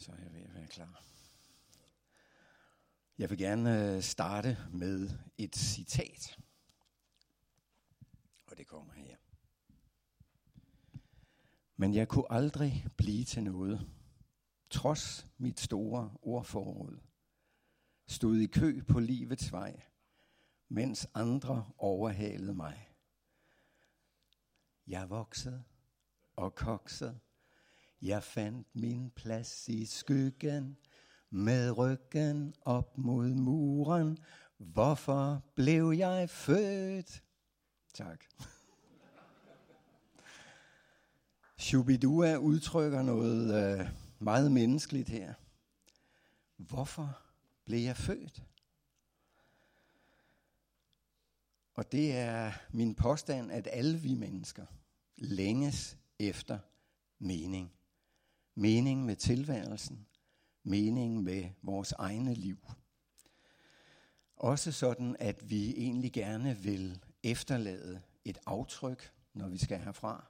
Så er jeg ved at være klar. Jeg vil gerne øh, starte med et citat. Og det kommer her. Men jeg kunne aldrig blive til noget, trods mit store ordforråd. Stod i kø på livets vej, mens andre overhalede mig. Jeg voksede og koksede jeg fandt min plads i skyggen, med ryggen op mod muren. Hvorfor blev jeg født? Tak. Shubidua udtrykker noget øh, meget menneskeligt her. Hvorfor blev jeg født? Og det er min påstand, at alle vi mennesker længes efter mening mening med tilværelsen, mening med vores egne liv. Også sådan, at vi egentlig gerne vil efterlade et aftryk, når vi skal herfra.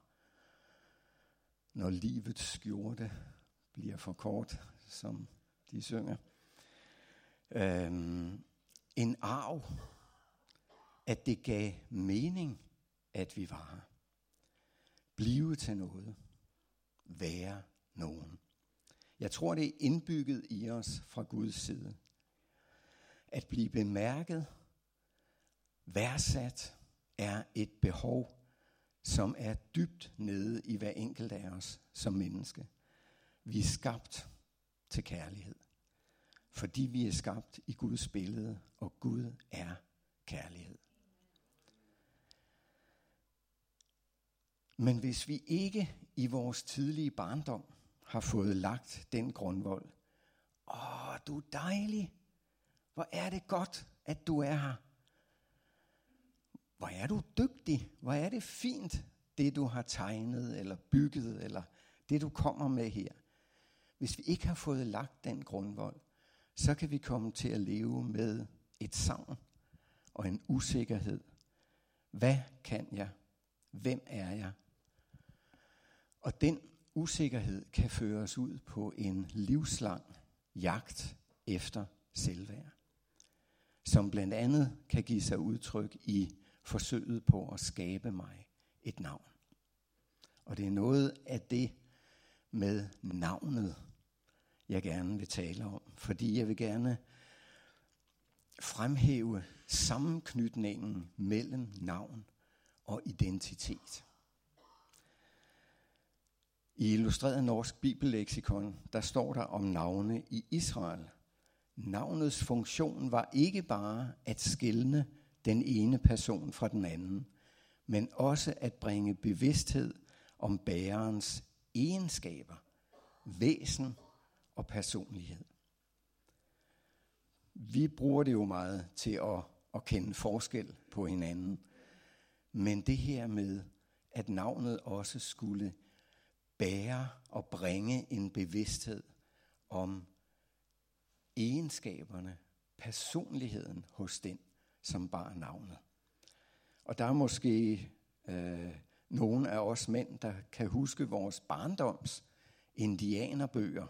Når livets skjorte bliver for kort, som de synger. Øhm, en arv, at det gav mening, at vi var her. Blive til noget. Være nogen. Jeg tror, det er indbygget i os fra Guds side. At blive bemærket, værdsat, er et behov, som er dybt nede i hver enkelt af os som menneske. Vi er skabt til kærlighed. Fordi vi er skabt i Guds billede, og Gud er kærlighed. Men hvis vi ikke i vores tidlige barndom har fået lagt den grundvold. Åh, du er dejlig. Hvor er det godt, at du er her. Hvor er du dygtig. Hvor er det fint, det du har tegnet eller bygget, eller det du kommer med her. Hvis vi ikke har fået lagt den grundvold, så kan vi komme til at leve med et savn og en usikkerhed. Hvad kan jeg? Hvem er jeg? Og den usikkerhed kan føre os ud på en livslang jagt efter selvværd, som blandt andet kan give sig udtryk i forsøget på at skabe mig et navn. Og det er noget af det med navnet, jeg gerne vil tale om, fordi jeg vil gerne fremhæve sammenknytningen mellem navn og identitet. I Illustreret Norsk Bibelleksikon, der står der om navne i Israel. Navnets funktion var ikke bare at skille den ene person fra den anden, men også at bringe bevidsthed om bærerens egenskaber, væsen og personlighed. Vi bruger det jo meget til at, at kende forskel på hinanden, men det her med, at navnet også skulle bære og bringe en bevidsthed om egenskaberne, personligheden hos den, som bar navnet. Og der er måske øh, nogle af os mænd, der kan huske vores barndoms indianerbøger,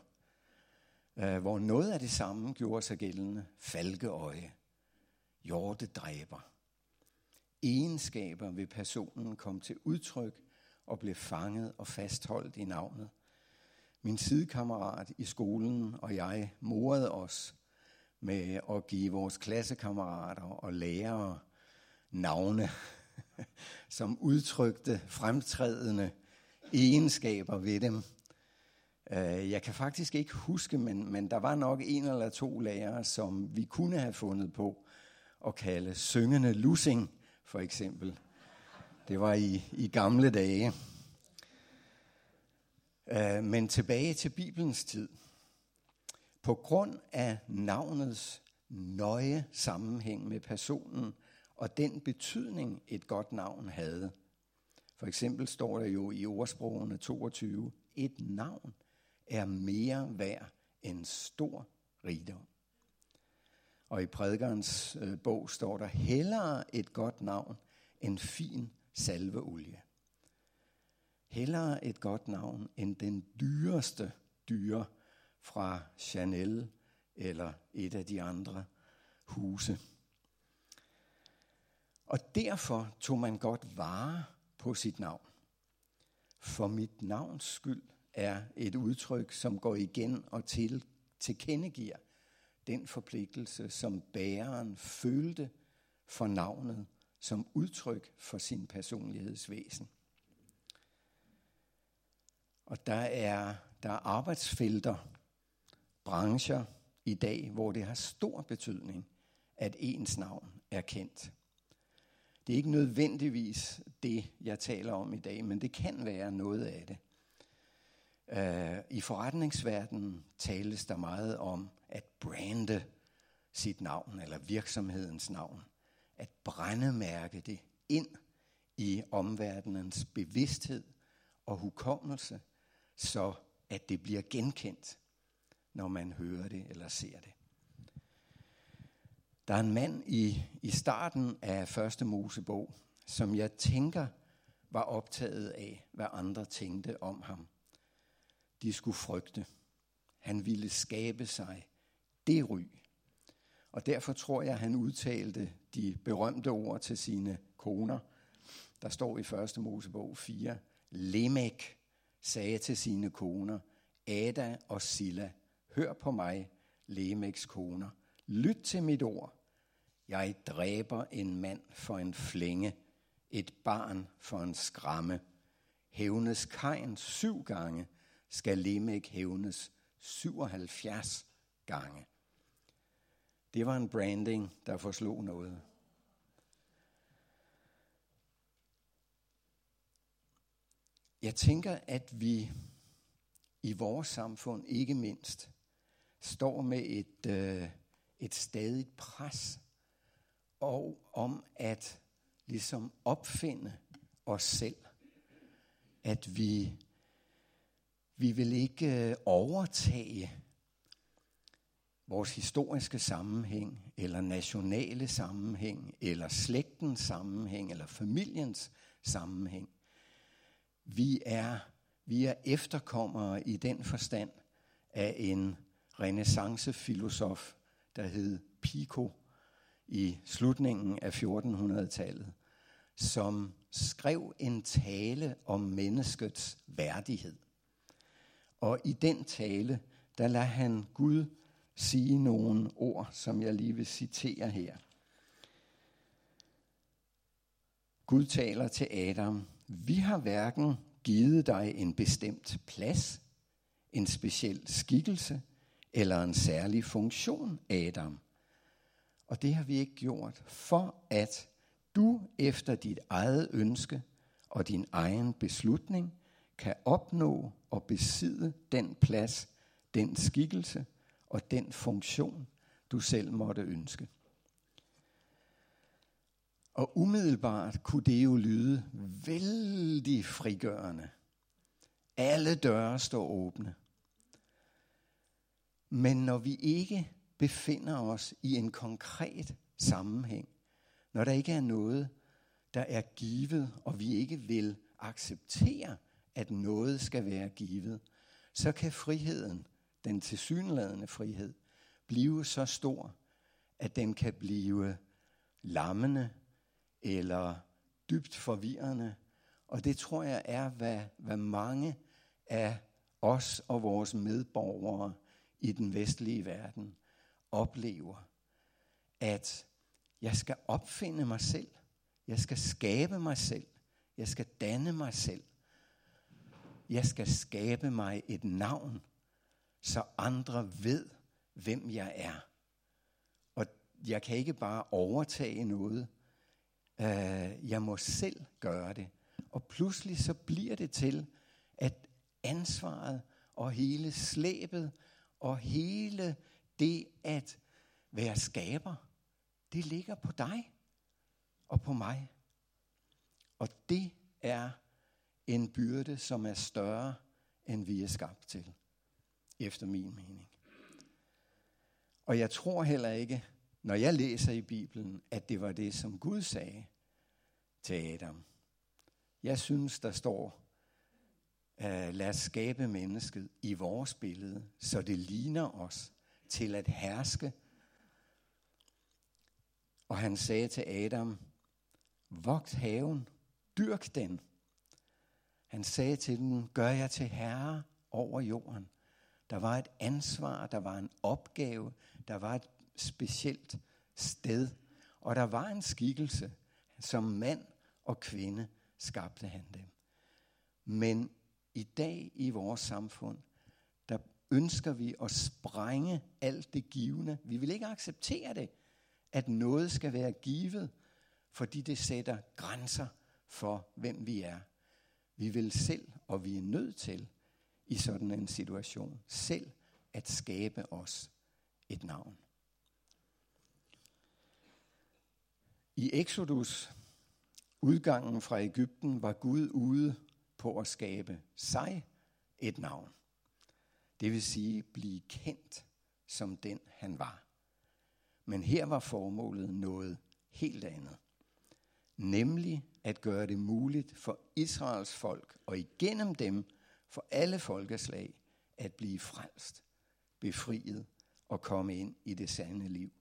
øh, hvor noget af det samme gjorde sig gældende. Falkeøje, hjortedræber. Egenskaber ved personen kom til udtryk og blev fanget og fastholdt i navnet. Min sidekammerat i skolen og jeg morede os med at give vores klassekammerater og lærere navne, som udtrykte fremtrædende egenskaber ved dem. Øh, jeg kan faktisk ikke huske, men, men der var nok en eller to lærere, som vi kunne have fundet på at kalde syngende lussing, for eksempel. Det var i, i gamle dage. Uh, men tilbage til Bibelens tid. På grund af navnets nøje sammenhæng med personen og den betydning, et godt navn havde. For eksempel står der jo i ordsprogene 22, et navn er mere værd end stor rigdom. Og i prædikernes øh, bog står der, hellere et godt navn end fin salveolie. Hellere et godt navn end den dyreste dyre fra Chanel eller et af de andre huse. Og derfor tog man godt vare på sit navn. For mit navns skyld er et udtryk, som går igen og til, tilkendegiver den forpligtelse, som bæreren følte for navnet som udtryk for sin personlighedsvæsen. Og der er, der er arbejdsfelter, brancher i dag, hvor det har stor betydning, at ens navn er kendt. Det er ikke nødvendigvis det, jeg taler om i dag, men det kan være noget af det. Uh, I forretningsverdenen tales der meget om at brande sit navn eller virksomhedens navn. At brændemærke det ind i omverdenens bevidsthed og hukommelse, så at det bliver genkendt, når man hører det eller ser det. Der er en mand i, i starten af første Mosebog, som jeg tænker var optaget af, hvad andre tænkte om ham. De skulle frygte. Han ville skabe sig det ry. Og derfor tror jeg, han udtalte de berømte ord til sine koner. Der står i 1. Mosebog 4, Lemek sagde til sine koner, Ada og Silla, hør på mig, Lemeks koner, lyt til mit ord, jeg dræber en mand for en flænge, et barn for en skramme. Hævnes Kain syv gange, skal Lemek hævnes 77 gange. Det var en branding, der forslog noget. Jeg tænker, at vi i vores samfund ikke mindst står med et, øh, et stadigt pres og om at ligesom opfinde os selv. At vi, vi vil ikke øh, overtage vores historiske sammenhæng, eller nationale sammenhæng, eller slægtens sammenhæng, eller familiens sammenhæng. Vi er, vi er efterkommere i den forstand af en renaissancefilosof, der hed Pico, i slutningen af 1400-tallet, som skrev en tale om menneskets værdighed. Og i den tale, der lader han Gud sige nogle ord, som jeg lige vil citere her. Gud taler til Adam, vi har hverken givet dig en bestemt plads, en speciel skikkelse eller en særlig funktion, Adam – og det har vi ikke gjort, for at du efter dit eget ønske og din egen beslutning kan opnå og besidde den plads, den skikkelse og den funktion, du selv måtte ønske. Og umiddelbart kunne det jo lyde vældig frigørende. Alle døre står åbne. Men når vi ikke befinder os i en konkret sammenhæng, når der ikke er noget, der er givet, og vi ikke vil acceptere, at noget skal være givet, så kan friheden, den tilsyneladende frihed, blive så stor, at den kan blive lammende eller dybt forvirrende. Og det tror jeg er, hvad, hvad mange af os og vores medborgere i den vestlige verden oplever, at jeg skal opfinde mig selv. Jeg skal skabe mig selv. Jeg skal danne mig selv. Jeg skal skabe mig et navn, så andre ved, hvem jeg er. Og jeg kan ikke bare overtage noget. Øh, jeg må selv gøre det. Og pludselig så bliver det til, at ansvaret og hele slæbet og hele det at være skaber, det ligger på dig og på mig. Og det er en byrde, som er større, end vi er skabt til, efter min mening. Og jeg tror heller ikke, når jeg læser i Bibelen, at det var det, som Gud sagde til Adam. Jeg synes, der står øh, lad os skabe mennesket i vores billede, så det ligner os til at herske. Og han sagde til Adam, vogt haven, dyrk den. Han sagde til dem, gør jeg til herre over jorden. Der var et ansvar, der var en opgave, der var et specielt sted, og der var en skikkelse. Som mand og kvinde skabte han dem. Men i dag i vores samfund, der ønsker vi at sprænge alt det givende. Vi vil ikke acceptere det, at noget skal være givet, fordi det sætter grænser for, hvem vi er. Vi vil selv, og vi er nødt til, i sådan en situation, selv at skabe os et navn. I Exodus, udgangen fra Ægypten, var Gud ude på at skabe sig et navn. Det vil sige blive kendt som den han var. Men her var formålet noget helt andet. Nemlig at gøre det muligt for Israels folk og igennem dem for alle folkeslag at blive frelst, befriet og komme ind i det sande liv.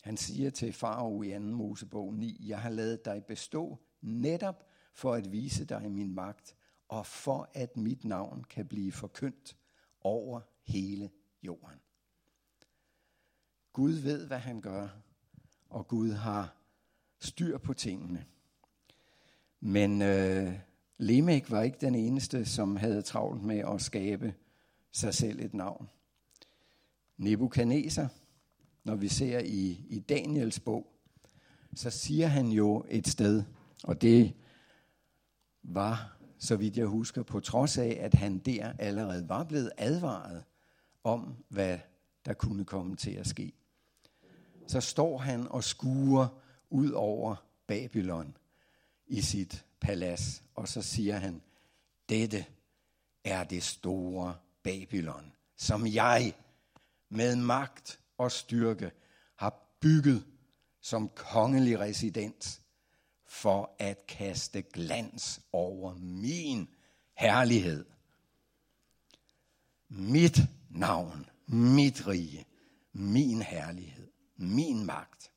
Han siger til farao i 2. Mosebog 9, jeg har lavet dig bestå netop for at vise dig min magt, og for at mit navn kan blive forkyndt over hele jorden. Gud ved, hvad han gør, og Gud har styr på tingene. Men øh, Lemek var ikke den eneste, som havde travlt med at skabe sig selv et navn. Nebuchadnezzar, når vi ser i, i Daniels bog, så siger han jo et sted, og det var, så vidt jeg husker, på trods af, at han der allerede var blevet advaret om, hvad der kunne komme til at ske. Så står han og skuer ud over Babylon i sit palads, og så siger han, dette er det store Babylon, som jeg med magt og styrke har bygget som kongelig residens for at kaste glans over min herlighed. Mit navn, mit rige, min herlighed, min magt.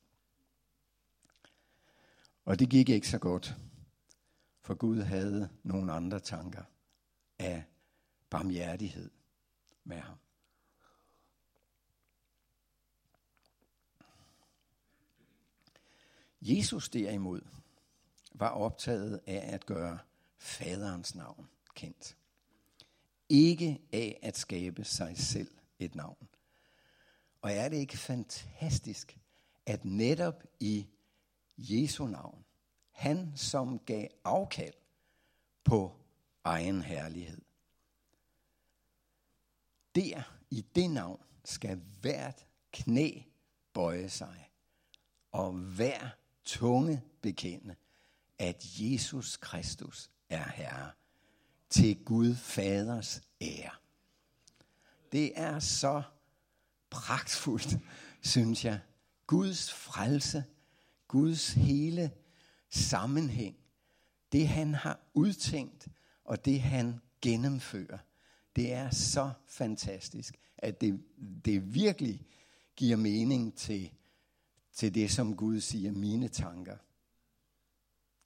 Og det gik ikke så godt, for Gud havde nogle andre tanker af barmhjertighed med ham. Jesus derimod var optaget af at gøre faderens navn kendt. Ikke af at skabe sig selv et navn. Og er det ikke fantastisk, at netop i Jesu navn, han som gav afkald på egen herlighed. Der i det navn skal hvert knæ bøje sig, og hver tunge bekende, at Jesus Kristus er Herre til Gud Faders ære. Det er så pragtfuldt, synes jeg. Guds frelse, Guds hele sammenhæng, det han har udtænkt, og det han gennemfører, det er så fantastisk, at det, det virkelig giver mening til, til det, som Gud siger, mine tanker,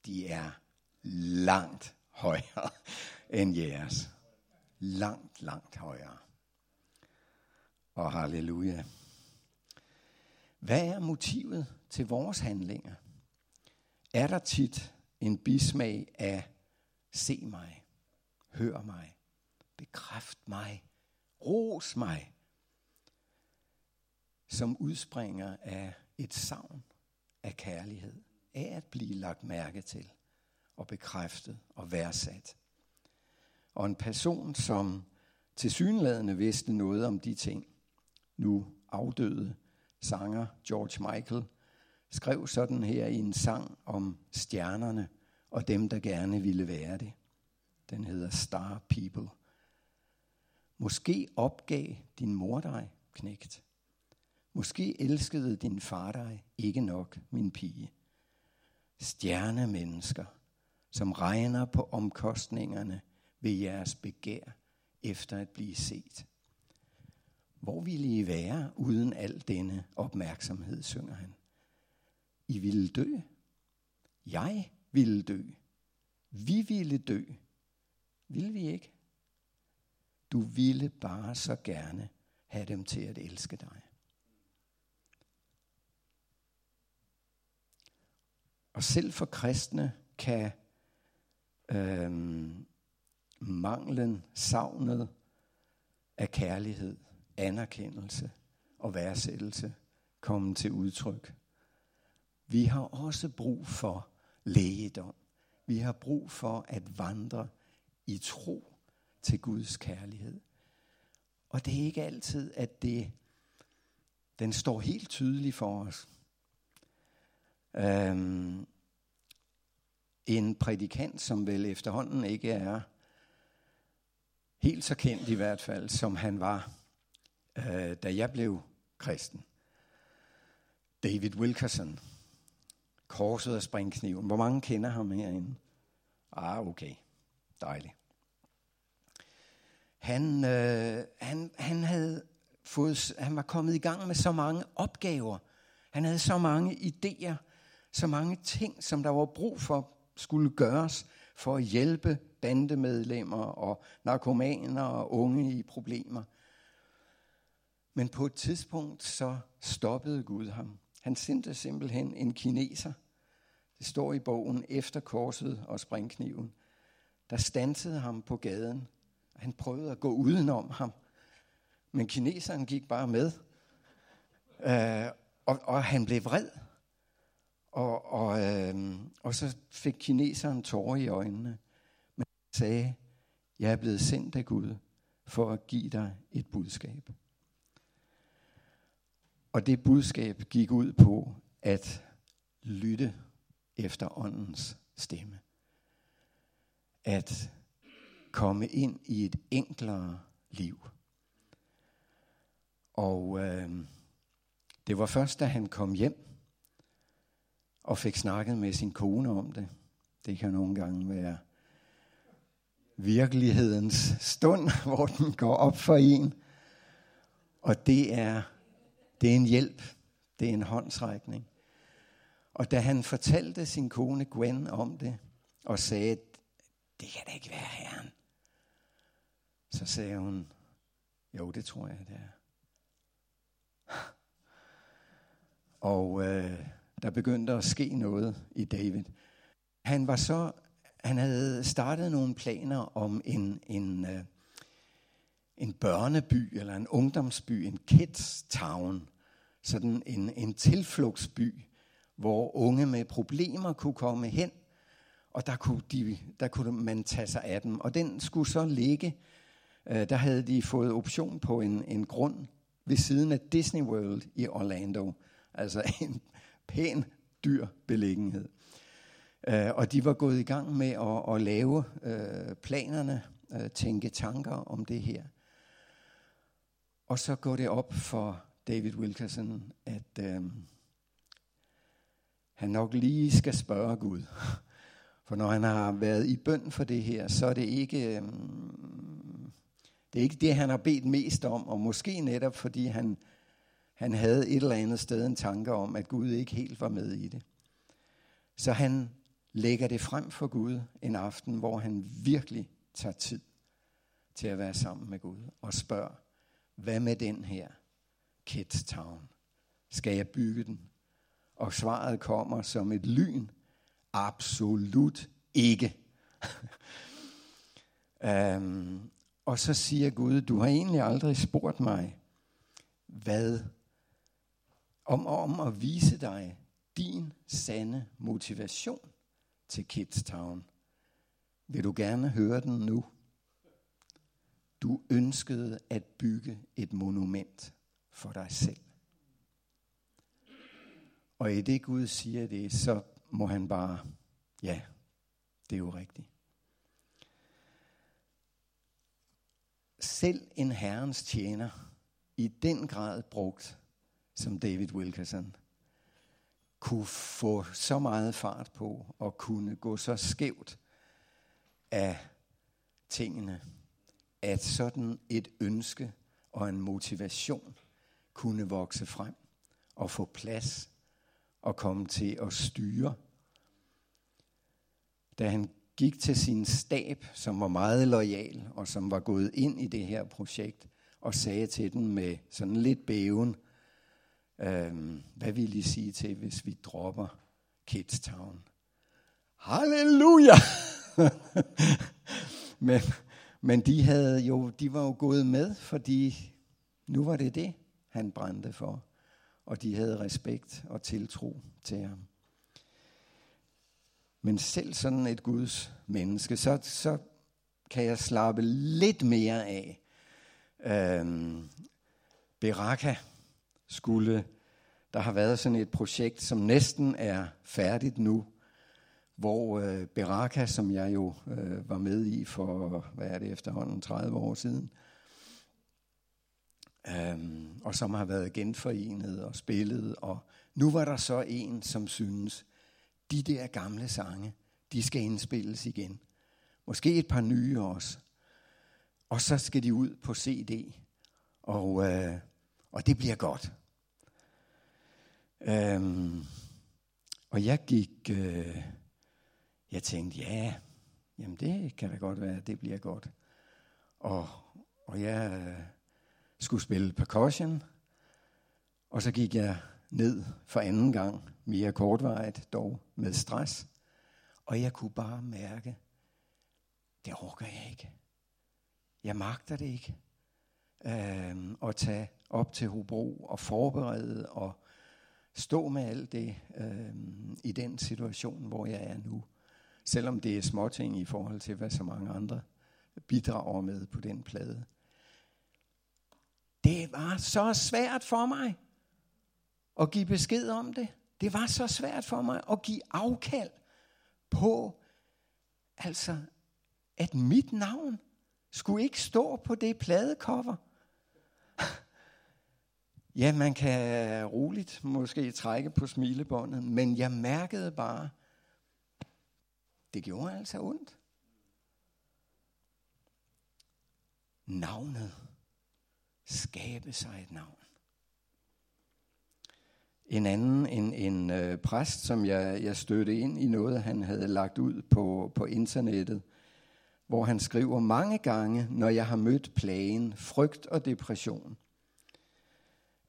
de er langt højere end jeres. Langt, langt højere. Og halleluja. Hvad er motivet til vores handlinger? Er der tit en bismag af se mig, hør mig, bekræft mig, ros mig, som udspringer af et savn af kærlighed, af at blive lagt mærke til og bekræftet og værdsat. Og en person, som tilsyneladende vidste noget om de ting, nu afdøde sanger George Michael, skrev sådan her i en sang om stjernerne og dem, der gerne ville være det. Den hedder Star People. Måske opgav din mor dig, knægt. Måske elskede din far dig ikke nok, min pige. Stjernemennesker, som regner på omkostningerne ved jeres begær efter at blive set. Hvor ville I være uden al denne opmærksomhed, synger han. I ville dø. Jeg ville dø. Vi ville dø. Vil vi ikke? Du ville bare så gerne have dem til at elske dig. Og selv for kristne kan øhm, manglen, savnet af kærlighed, anerkendelse og værdsættelse komme til udtryk. Vi har også brug for lægedom. Vi har brug for at vandre i tro til Guds kærlighed. Og det er ikke altid, at det, den står helt tydelig for os. Øhm, en prædikant, som vel efterhånden ikke er helt så kendt i hvert fald, som han var, øh, da jeg blev kristen. David Wilkerson. Korset og springkniven. Hvor mange kender ham herinde? Ah, okay. Dejligt. Han, øh, han, han havde fået, han var kommet i gang med så mange opgaver. Han havde så mange idéer, så mange ting, som der var brug for skulle gøres for at hjælpe bandemedlemmer og narkomaner og unge i problemer. Men på et tidspunkt så stoppede Gud ham. Han sendte simpelthen en kineser. Det står i bogen efter korset og springkniven. Der stansede ham på gaden. Han prøvede at gå udenom ham. Men kineseren gik bare med. Øh, og, og han blev vred. Og, og, øh, og så fik kineseren tårer i øjnene. Men han sagde, jeg er blevet sendt af Gud for at give dig et budskab. Og det budskab gik ud på at lytte efter åndens stemme. At komme ind i et enklere liv. Og øh, det var først, da han kom hjem og fik snakket med sin kone om det. Det kan nogle gange være virkelighedens stund, hvor den går op for en. Og det er, det er en hjælp. Det er en håndtrækning. Og da han fortalte sin kone Gwen om det, og sagde, det kan da ikke være herren, så sagde hun, jo, det tror jeg, det er. Og øh, der begyndte at ske noget i David. Han var så, han havde startet nogle planer om en, en, øh, en børneby, eller en ungdomsby, en kids town, sådan en, en tilflugtsby, hvor unge med problemer kunne komme hen, og der kunne, de, der kunne man tage sig af dem. Og den skulle så ligge, øh, der havde de fået option på en, en grund ved siden af Disney World i Orlando. Altså en pæn, dyr beliggenhed. Øh, og de var gået i gang med at, at lave øh, planerne, øh, tænke tanker om det her. Og så går det op for David Wilkerson, at øh, han nok lige skal spørge Gud. For når han har været i bøn for det her, så er det ikke, øh, det er ikke det, han har bedt mest om, og måske netop fordi han, han havde et eller andet sted en tanke om, at Gud ikke helt var med i det. Så han lægger det frem for Gud en aften, hvor han virkelig tager tid til at være sammen med Gud og spørger, hvad med den her Kids Town? Skal jeg bygge den? Og svaret kommer som et lyn. Absolut ikke. um, og så siger Gud, du har egentlig aldrig spurgt mig, hvad om, om at vise dig din sande motivation til Kids Town. Vil du gerne høre den nu? Du ønskede at bygge et monument for dig selv. Og i det Gud siger det, så må han bare, ja, det er jo rigtigt. Selv en herrens tjener, i den grad brugt som David Wilkerson, kunne få så meget fart på og kunne gå så skævt af tingene, at sådan et ønske og en motivation kunne vokse frem og få plads og komme til at styre. Da han gik til sin stab, som var meget lojal og som var gået ind i det her projekt, og sagde til den med sådan lidt bæven, øhm, hvad vil I sige til, hvis vi dropper Kidstown? Halleluja! men, men de, havde jo, de var jo gået med, fordi nu var det det, han brændte for. Og de havde respekt og tiltro til ham. Men selv sådan et Guds menneske, så, så kan jeg slappe lidt mere af. Øhm, Beraka skulle, der har været sådan et projekt, som næsten er færdigt nu, hvor øh, Beraka, som jeg jo øh, var med i for, hvad er det efterhånden, 30 år siden, øhm, og som har været genforenet og spillet, og nu var der så en, som synes, de der gamle sange, de skal indspilles igen. Måske et par nye også. Og så skal de ud på CD, og, øh, og det bliver godt. Øhm, og jeg gik, øh, jeg tænkte, ja, jamen det kan da godt være, det bliver godt. Og, og jeg øh, skulle spille percussion, og så gik jeg ned for anden gang, mere kortvarigt dog med stress. Og jeg kunne bare mærke, det orker jeg ikke. Jeg magter det ikke. Øhm, at tage op til Hobro og forberede og stå med alt det øhm, i den situation, hvor jeg er nu. Selvom det er småting i forhold til, hvad så mange andre bidrager med på den plade. Det var så svært for mig at give besked om det. Det var så svært for mig at give afkald på, altså, at mit navn skulle ikke stå på det pladecover. Ja, man kan roligt måske trække på smilebåndet, men jeg mærkede bare, det gjorde altså ondt. Navnet. Skabe sig et navn. En anden, en, en øh, præst, som jeg, jeg stødte ind i noget, han havde lagt ud på, på internettet, hvor han skriver mange gange, når jeg har mødt plagen, frygt og depression,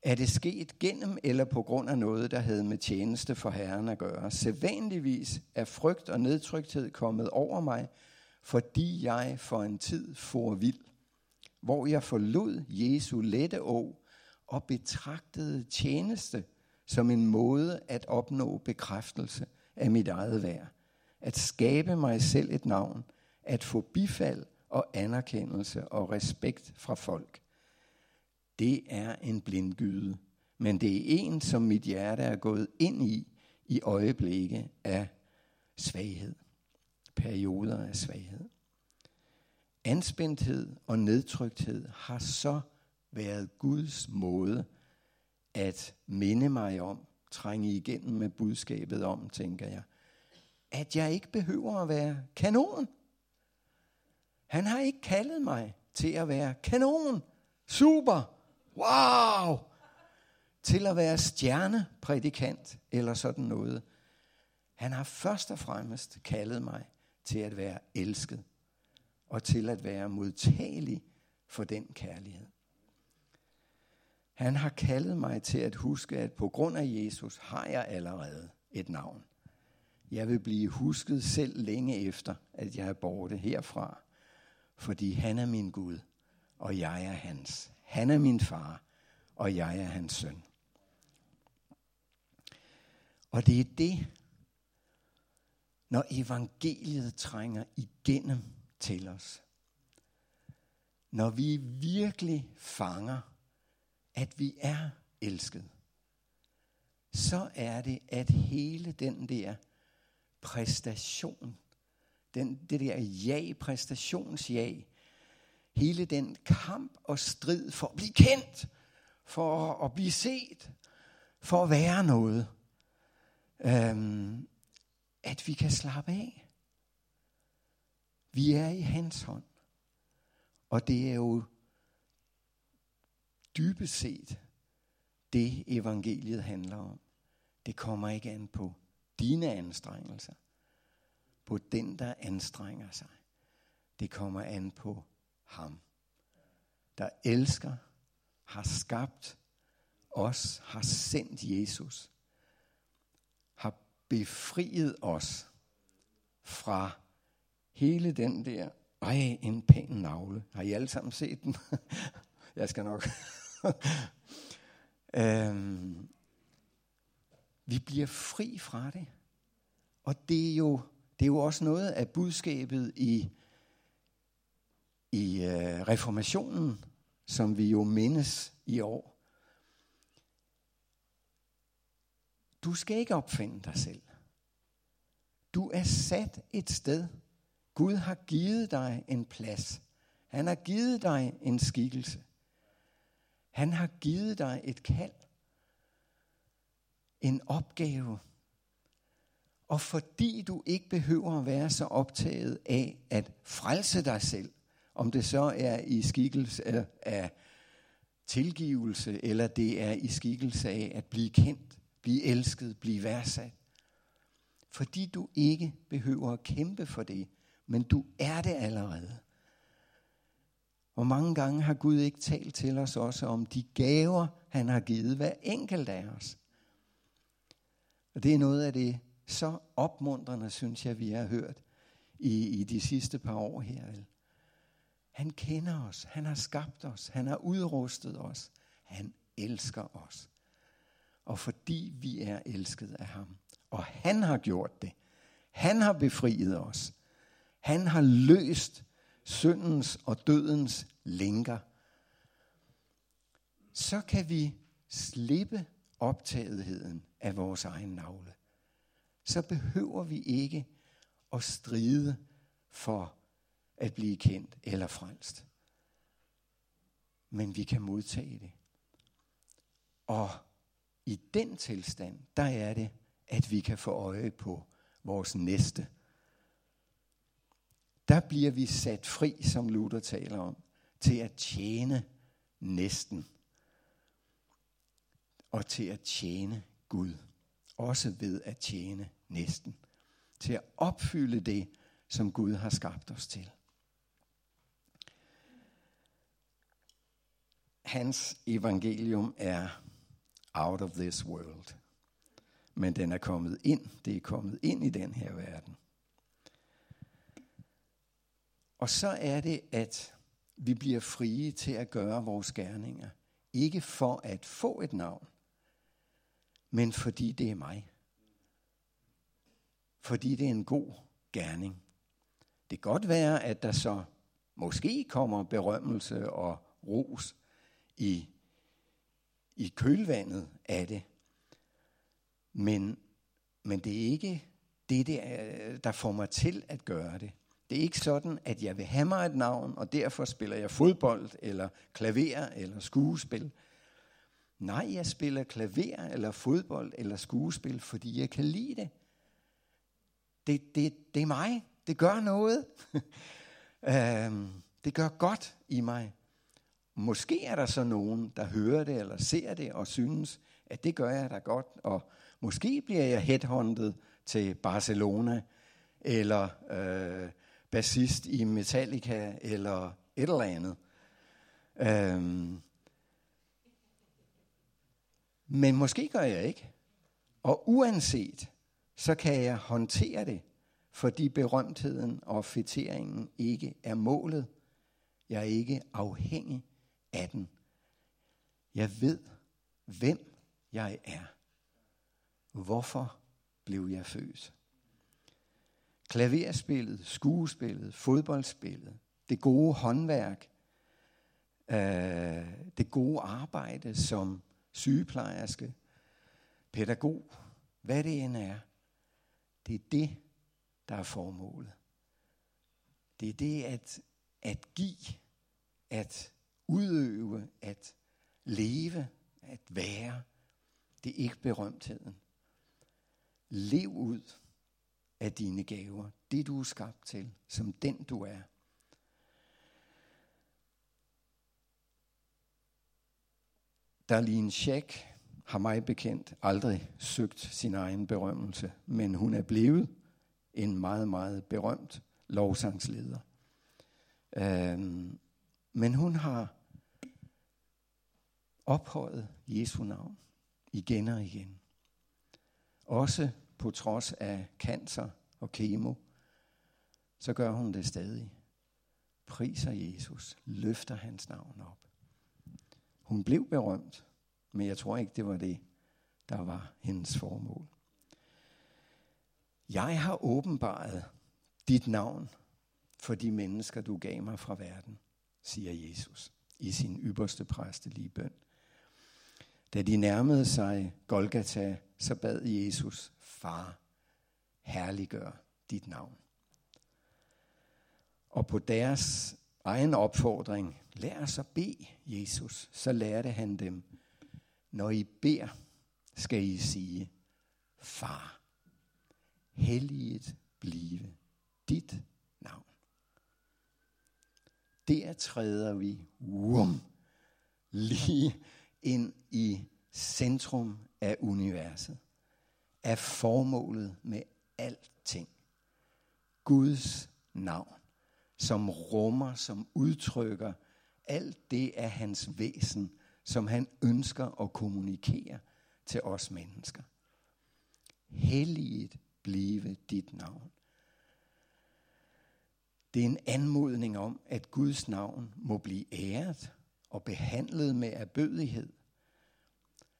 er det sket gennem eller på grund af noget, der havde med tjeneste for Herren at gøre. Sædvanligvis er frygt og nedtrykthed kommet over mig, fordi jeg for en tid for vild, hvor jeg forlod Jesu lette å og betragtede tjeneste som en måde at opnå bekræftelse af mit eget værd. At skabe mig selv et navn, at få bifald og anerkendelse og respekt fra folk. Det er en blindgyde, men det er en, som mit hjerte er gået ind i i øjeblikke af svaghed. Perioder af svaghed. Anspændthed og nedtrykthed har så været Guds måde at minde mig om, trænge igennem med budskabet om, tænker jeg, at jeg ikke behøver at være kanon. Han har ikke kaldet mig til at være kanon, super, wow, til at være stjerneprædikant eller sådan noget. Han har først og fremmest kaldet mig til at være elsket og til at være modtagelig for den kærlighed. Han har kaldet mig til at huske, at på grund af Jesus har jeg allerede et navn. Jeg vil blive husket selv længe efter, at jeg er borte herfra, fordi han er min Gud, og jeg er hans. Han er min far, og jeg er hans søn. Og det er det, når evangeliet trænger igennem til os. Når vi virkelig fanger at vi er elsket, så er det, at hele den der præstation, den, det der ja-præstationsjag, hele den kamp og strid for at blive kendt, for at blive set, for at være noget, øhm, at vi kan slappe af. Vi er i hans hånd, Og det er jo dybest set det evangeliet handler om. Det kommer ikke an på dine anstrengelser, på den, der anstrenger sig. Det kommer an på ham, der elsker, har skabt os, har sendt Jesus, har befriet os fra hele den der, ej, en pæn navle. Har I alle sammen set den? Jeg skal nok. øhm, vi bliver fri fra det. Og det er jo, det er jo også noget af budskabet i, i øh, reformationen, som vi jo mindes i år. Du skal ikke opfinde dig selv. Du er sat et sted. Gud har givet dig en plads. Han har givet dig en skikkelse. Han har givet dig et kald. En opgave. Og fordi du ikke behøver at være så optaget af at frelse dig selv, om det så er i skikkelse øh, af tilgivelse, eller det er i skikkelse af at blive kendt, blive elsket, blive værdsat. Fordi du ikke behøver at kæmpe for det, men du er det allerede. Hvor mange gange har Gud ikke talt til os også om de gaver, han har givet hver enkelt af os. Og det er noget af det så opmuntrende, synes jeg, vi har hørt i, i de sidste par år her. Han kender os, han har skabt os, han har udrustet os, han elsker os. Og fordi vi er elsket af ham, og han har gjort det, han har befriet os, han har løst syndens og dødens lænker, så kan vi slippe optagetheden af vores egen navle. Så behøver vi ikke at stride for at blive kendt eller frelst. Men vi kan modtage det. Og i den tilstand, der er det, at vi kan få øje på vores næste. Der bliver vi sat fri, som Luther taler om, til at tjene næsten. Og til at tjene Gud. Også ved at tjene næsten. Til at opfylde det, som Gud har skabt os til. Hans evangelium er out of this world. Men den er kommet ind. Det er kommet ind i den her verden. Og så er det, at vi bliver frie til at gøre vores gerninger. Ikke for at få et navn, men fordi det er mig. Fordi det er en god gerning. Det kan godt være, at der så måske kommer berømmelse og ros i, i kølvandet af det. Men, men det er ikke det, der får mig til at gøre det. Det er ikke sådan, at jeg vil have mig et navn, og derfor spiller jeg fodbold, eller klaver, eller skuespil. Nej, jeg spiller klaver, eller fodbold, eller skuespil, fordi jeg kan lide det. Det, det, det er mig. Det gør noget. øhm, det gør godt i mig. Måske er der så nogen, der hører det eller ser det og synes, at det gør jeg da godt. Og måske bliver jeg headhunted til Barcelona, eller øh, bassist i Metallica, eller et eller andet. Øhm. Men måske gør jeg ikke. Og uanset, så kan jeg håndtere det, fordi berømtheden og fetteringen ikke er målet. Jeg er ikke afhængig af den. Jeg ved, hvem jeg er. Hvorfor blev jeg født? Klaverspillet, skuespillet, fodboldspillet, det gode håndværk, øh, det gode arbejde som sygeplejerske, pædagog, hvad det end er, det er det, der er formålet. Det er det at, at give, at udøve, at leve, at være. Det er ikke berømtheden. Lev ud af dine gaver, det du er skabt til, som den du er. Darlene Scheck har mig bekendt aldrig søgt sin egen berømmelse, men hun er blevet en meget, meget berømt lovsangsleder. Øhm, men hun har ophøjet Jesu navn igen og igen. Også på trods af cancer og kemo, så gør hun det stadig. Priser Jesus, løfter hans navn op. Hun blev berømt, men jeg tror ikke, det var det, der var hendes formål. Jeg har åbenbaret dit navn for de mennesker, du gav mig fra verden, siger Jesus i sin ypperste præstelige bøn. Da de nærmede sig Golgata, så bad Jesus, Far, herliggør dit navn. Og på deres egen opfordring, lær os at bede Jesus, så lærte han dem, når I beder, skal I sige, Far, helliget blive dit navn. Der træder vi um, lige ind i centrum af universet, af formålet med alting. Guds navn, som rummer, som udtrykker alt det af hans væsen, som han ønsker at kommunikere til os mennesker. Helliget blive dit navn. Det er en anmodning om, at Guds navn må blive æret og behandlet med erbødighed.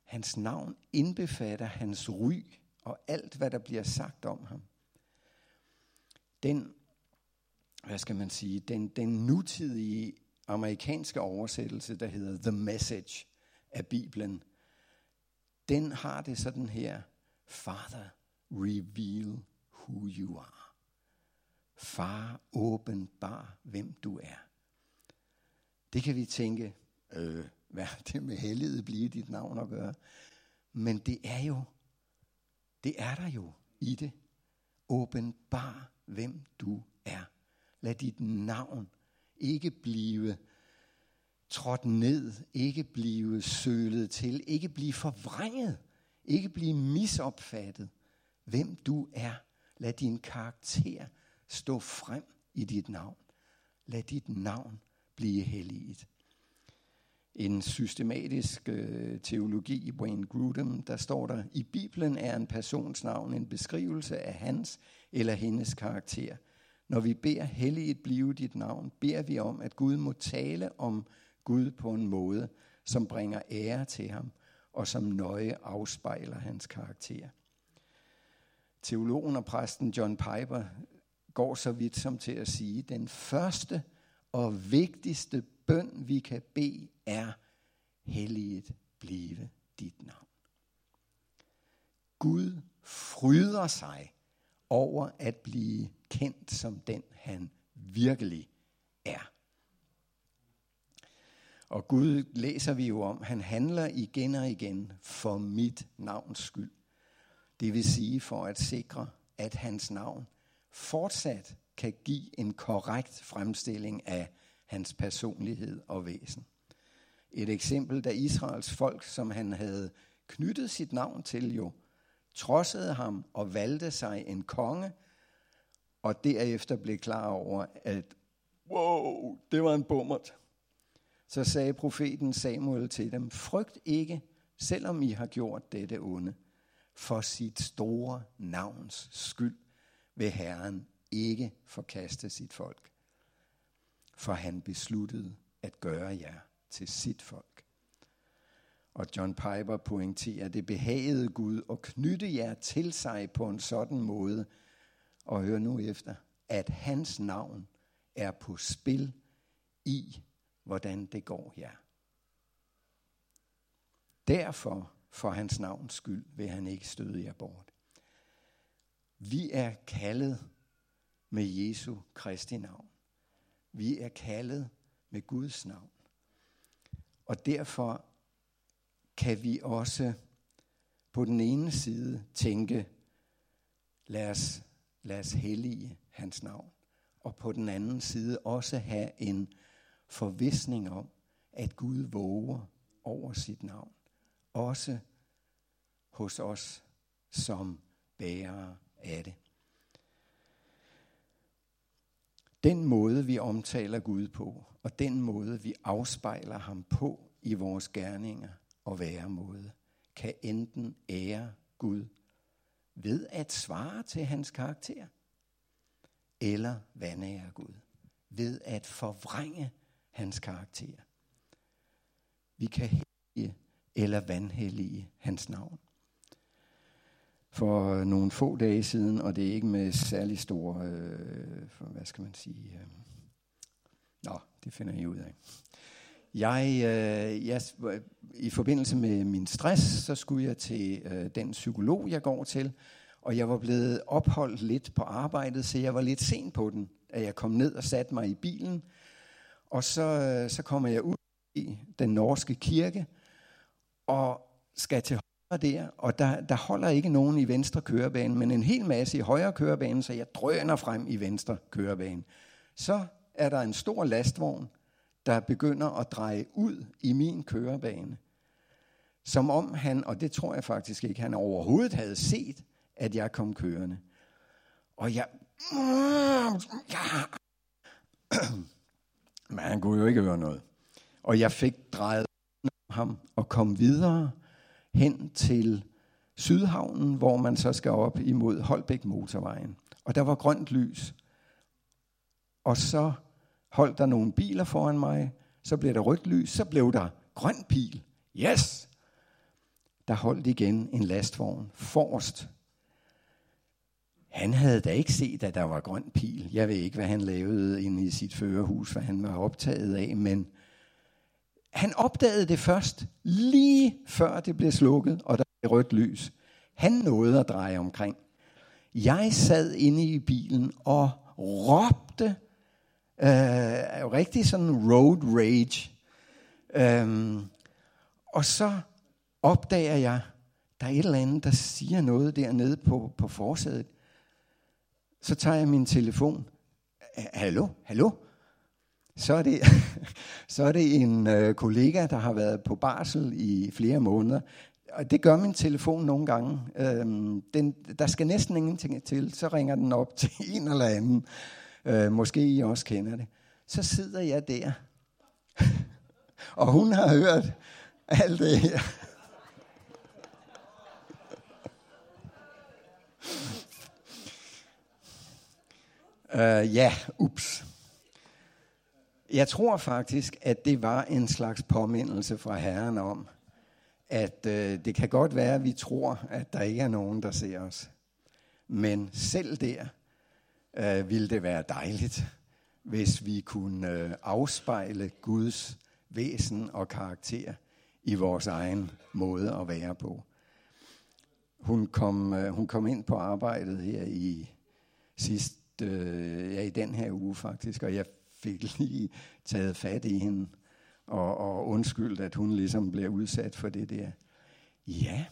Hans navn indbefatter hans ry og alt, hvad der bliver sagt om ham. Den, hvad skal man sige, den, den nutidige amerikanske oversættelse, der hedder The Message af Bibelen, den har det sådan her, Father, reveal who you are. Far, åbenbar, hvem du er. Det kan vi tænke, øh, hvad det med helliget blive dit navn at gøre? Men det er jo, det er der jo i det. Åbenbar, hvem du er. Lad dit navn ikke blive trådt ned, ikke blive sølet til, ikke blive forvrænget, ikke blive misopfattet. Hvem du er, lad din karakter stå frem i dit navn. Lad dit navn blive helliget. En systematisk øh, teologi i Wayne Grudem, der står der, i Bibelen er en persons navn en beskrivelse af hans eller hendes karakter. Når vi beder helliget blive dit navn, beder vi om, at Gud må tale om Gud på en måde, som bringer ære til ham, og som nøje afspejler hans karakter. Teologen og præsten John Piper går så vidt som til at sige, den første og vigtigste bøn, vi kan bede, er helliget blive dit navn. Gud fryder sig over at blive kendt som den, han virkelig er. Og Gud læser vi jo om, han handler igen og igen for mit navns skyld. Det vil sige for at sikre, at hans navn fortsat kan give en korrekt fremstilling af hans personlighed og væsen. Et eksempel, da Israels folk, som han havde knyttet sit navn til jo, trodsede ham og valgte sig en konge, og derefter blev klar over, at wow, det var en bummert. Så sagde profeten Samuel til dem, frygt ikke, selvom I har gjort dette onde. For sit store navns skyld vil Herren ikke forkaste sit folk. For han besluttede at gøre jer til sit folk. Og John Piper pointerer, at det behagede Gud at knytte jer til sig på en sådan måde, og hør nu efter, at hans navn er på spil i, hvordan det går jer. Derfor, for hans navns skyld, vil han ikke støde jer bort. Vi er kaldet med Jesu Kristi navn. Vi er kaldet med Guds navn. Og derfor kan vi også på den ene side tænke, lad os, lad os hellige hans navn. Og på den anden side også have en forvisning om, at Gud våger over sit navn. også hos os som bærere af det. Den måde, vi omtaler Gud på, og den måde, vi afspejler ham på i vores gerninger og væremåde, kan enten ære Gud ved at svare til hans karakter, eller vandære Gud ved at forvrænge hans karakter. Vi kan hellige eller vandhellige hans navn. For øh, nogle få dage siden, og det er ikke med særlig stor, øh, for, hvad skal man sige, øh, nå, det finder I ud af. Jeg, øh, jeg, øh, I forbindelse med min stress, så skulle jeg til øh, den psykolog, jeg går til, og jeg var blevet opholdt lidt på arbejdet, så jeg var lidt sent på den, at jeg kom ned og satte mig i bilen. Og så, øh, så kommer jeg ud i den norske kirke, og skal til der, og der, der holder ikke nogen i venstre kørebane, men en hel masse i højre kørebane, så jeg drøner frem i venstre kørebane. Så er der en stor lastvogn, der begynder at dreje ud i min kørebane. Som om han, og det tror jeg faktisk ikke, han overhovedet havde set, at jeg kom kørende. Og jeg... Men han kunne jo ikke høre noget. Og jeg fik drejet ham og kom videre hen til Sydhavnen, hvor man så skal op imod Holbæk motorvejen. Og der var grønt lys. Og så holdt der nogle biler foran mig. Så blev der rødt lys. Så blev der grøn pil. Yes! Der holdt igen en lastvogn forrest han havde da ikke set, at der var grøn pil. Jeg ved ikke, hvad han lavede inde i sit førerhus, hvad han var optaget af, men han opdagede det først lige før det blev slukket, og der blev rødt lys. Han nåede at dreje omkring. Jeg sad inde i bilen og råbte øh, rigtig sådan road rage. Øhm, og så opdager jeg, der er et eller andet, der siger noget dernede på, på forsædet. Så tager jeg min telefon. Hallo, hallo? Så er det, så er det en øh, kollega, der har været på barsel i flere måneder. Og det gør min telefon nogle gange. Øhm, den, der skal næsten ingenting til, så ringer den op til en eller anden. Øh, måske I også kender det. Så sidder jeg der, og hun har hørt alt det her. Uh, ja, ups. Jeg tror faktisk, at det var en slags påmindelse fra Herren om, at øh, det kan godt være, at vi tror, at der ikke er nogen, der ser os. Men selv der øh, ville det være dejligt, hvis vi kunne øh, afspejle Guds væsen og karakter i vores egen måde at være på. Hun kom, øh, hun kom ind på arbejdet her i sidst øh, ja, i den her uge faktisk, og jeg fik lige taget fat i hende og, og undskyldt, at hun ligesom blev udsat for det der. Ja,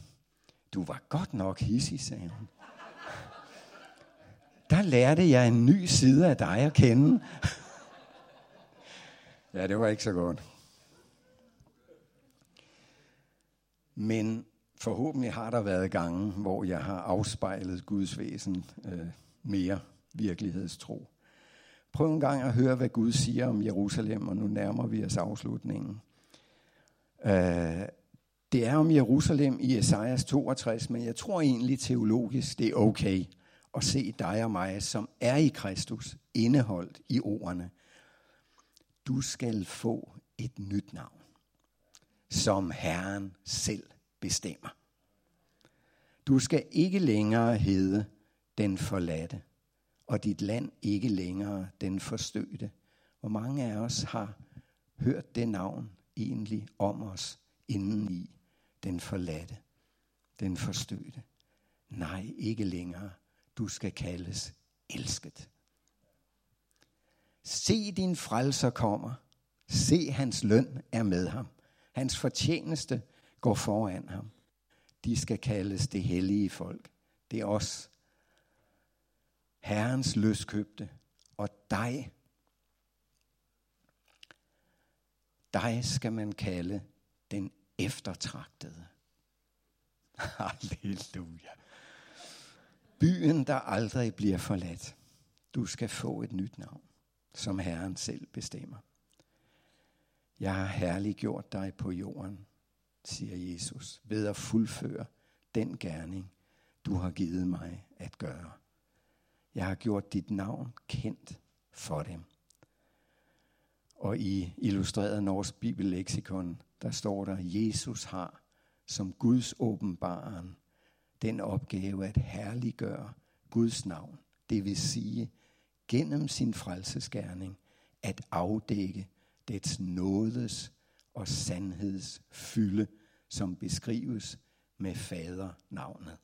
du var godt nok hissig, sagde hun. Der lærte jeg en ny side af dig at kende. ja, det var ikke så godt. Men forhåbentlig har der været gange, hvor jeg har afspejlet Guds væsen øh, mere virkelighedstro. Prøv en gang at høre, hvad Gud siger om Jerusalem, og nu nærmer vi os afslutningen. Uh, det er om Jerusalem i Esajas 62, men jeg tror egentlig teologisk, det er okay at se dig og mig, som er i Kristus, indeholdt i ordene. Du skal få et nyt navn, som Herren selv bestemmer. Du skal ikke længere hedde den forladte, og dit land ikke længere den forstødte. Hvor mange af os har hørt det navn egentlig om os indeni, den forladte, den forstødte? Nej, ikke længere. Du skal kaldes elsket. Se din frelser kommer. Se hans løn er med ham. Hans fortjeneste går foran ham. De skal kaldes det hellige folk. Det er os, Herrens løskøbte, og dig, dig skal man kalde den eftertragtede. Halleluja. Byen, der aldrig bliver forladt. Du skal få et nyt navn, som Herren selv bestemmer. Jeg har herliggjort dig på jorden, siger Jesus, ved at fuldføre den gerning, du har givet mig at gøre. Jeg har gjort dit navn kendt for dem. Og i illustreret norsk bibelleksikon, der står der, Jesus har som Guds åbenbaren den opgave at herliggøre Guds navn. Det vil sige, gennem sin frelsesgerning, at afdække dets nådes og sandheds fylde, som beskrives med fadernavnet.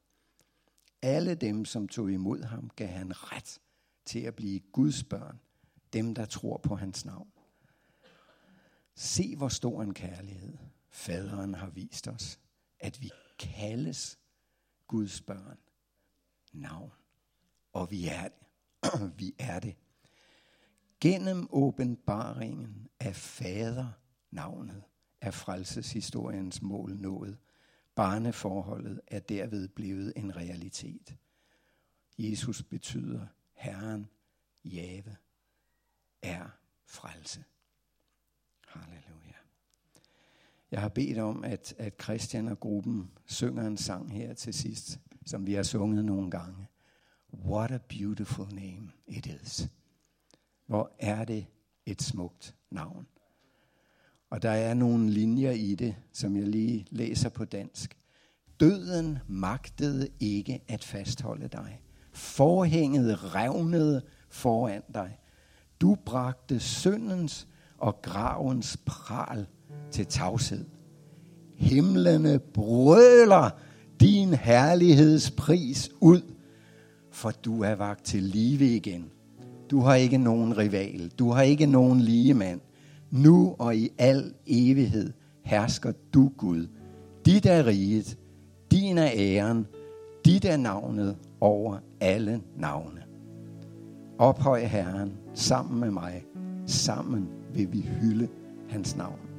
Alle dem, som tog imod ham, gav han ret til at blive Guds børn, dem der tror på hans navn. Se, hvor stor en kærlighed faderen har vist os, at vi kaldes Guds børn. Navn. Og vi er det. vi er det. Gennem åbenbaringen af fader navnet er frelseshistoriens mål nået. Barneforholdet er derved blevet en realitet. Jesus betyder Herren, Jave, er frelse. Halleluja. Jeg har bedt om, at, at Christian og gruppen synger en sang her til sidst, som vi har sunget nogle gange. What a beautiful name it is. Hvor er det et smukt navn. Og der er nogle linjer i det, som jeg lige læser på dansk. Døden magtede ikke at fastholde dig. Forhænget revnede foran dig. Du bragte syndens og gravens pral til tavshed. Himlene brøler din herlighedspris ud, for du er vagt til live igen. Du har ikke nogen rival. Du har ikke nogen lige mand. Nu og i al evighed hersker du Gud. Dit er riget, din er æren, dit er navnet over alle navne. Ophøj Herren sammen med mig. Sammen vil vi hylde hans navn.